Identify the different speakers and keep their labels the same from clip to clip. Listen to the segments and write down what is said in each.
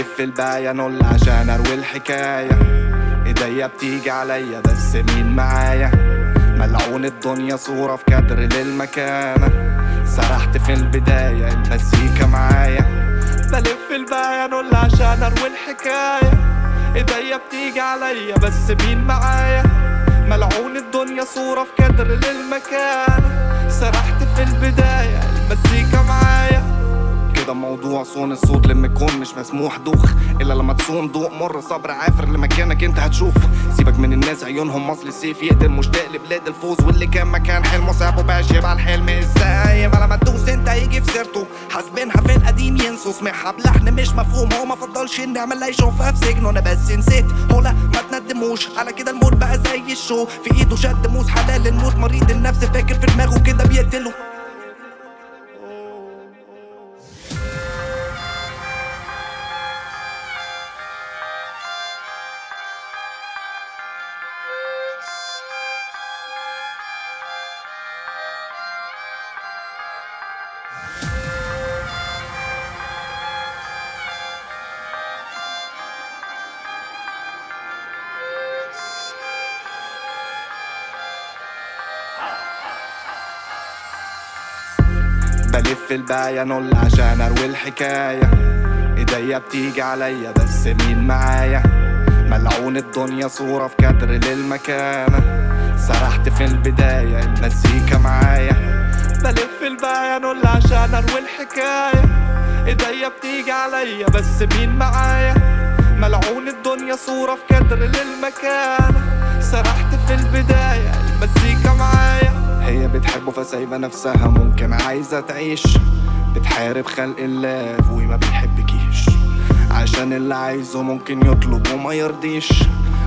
Speaker 1: بلف الباية نول عشان أروي الحكاية. إيديا بتيجي عليا بس مين معايا؟ ملعون الدنيا صورة في كادر للمكانة. سرحت في البداية المزيكا معايا. بلف الباية نول عشان أروي الحكاية. إيديا بتيجي عليا بس مين معايا؟ ملعون الدنيا صورة في كادر للمكانة. سرحت في البداية المزيكا معايا. كده موضوع صون الصوت لما يكون مش مسموح. دوخ إلا لما تصون. ضوء مر صبر عافر لمكانك أنت هتشوف. سيبك من الناس عيونهم مصل السيف يقدر مشتاق لبلاد الفوز. واللي كان مكان حلمه سابه باش يبقى الحلم. إزاي؟ ما لما تدوس أنت هيجي في سيرته. حاسبينها في القديم ينسوا. سمعها بلحن مش مفهوم. هو ما فضلش اني اعمل يشوفها في سجنه. أنا بس نسيت. هو لا ما تندموش. على كده الموت بقى زي الشو. في إيده شد موس حلال. الموت مريض. النفس فاكر في دماغه كده بيقتله. بلف الباية نول عشان أروي الحكاية. إيديا بتيجي عليا بس مين معايا؟ ملعون الدنيا صورة في كادر للمكانة. سرحت في البداية المزيكا معايا. بلف الباية نول عشان أروي الحكاية. إيديا بتيجي عليا بس مين معايا؟ ملعون الدنيا صورة في كادر للمكانة. سرحت في البداية المزيكا معايا. هي بتحبه فسايبة نفسها ممكن عايزة تعيش. بتحارب خلق الله أبوي ما بيحبكيش. عشان اللي عايزه ممكن يطلب وما يرضيش.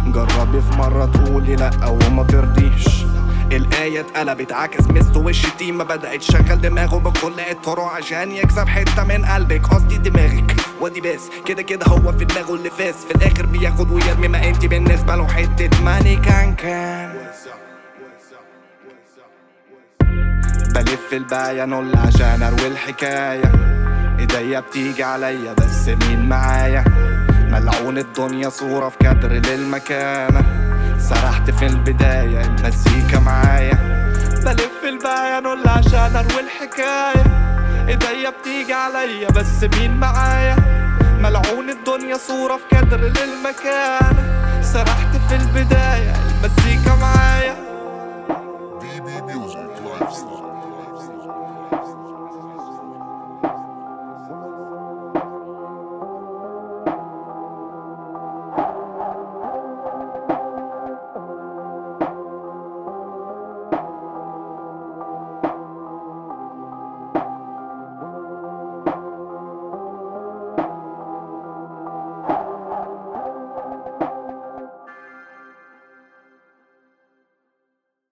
Speaker 1: جربي في مرة تقولي لأ وما ترضيش. الآية اتقلبت عكس مست وش التيمة بدأت تشغل دماغه بكل الطرق عشان يكسب حتة من قلبك. قصدي دماغك. ودي بس. كده كده هو في دماغه اللي فاس. في الآخر بياخد ويرمي. ما انت بالنسبة له حتة ماني كان كان. بلف الباية نول عشان اروي الحكاية ايديا بتيجي عليا بس مين معايا ملعون الدنيا صورة في كادر للمكانة سرحت في البداية المزيكا معايا بلف الباية نول عشان اروي الحكاية ايديا بتيجي عليا بس مين معايا ملعون الدنيا صورة في كادر للمكانة سرحت في البداية المزيكا معايا
Speaker 2: BB Music Lifestyle. Christ.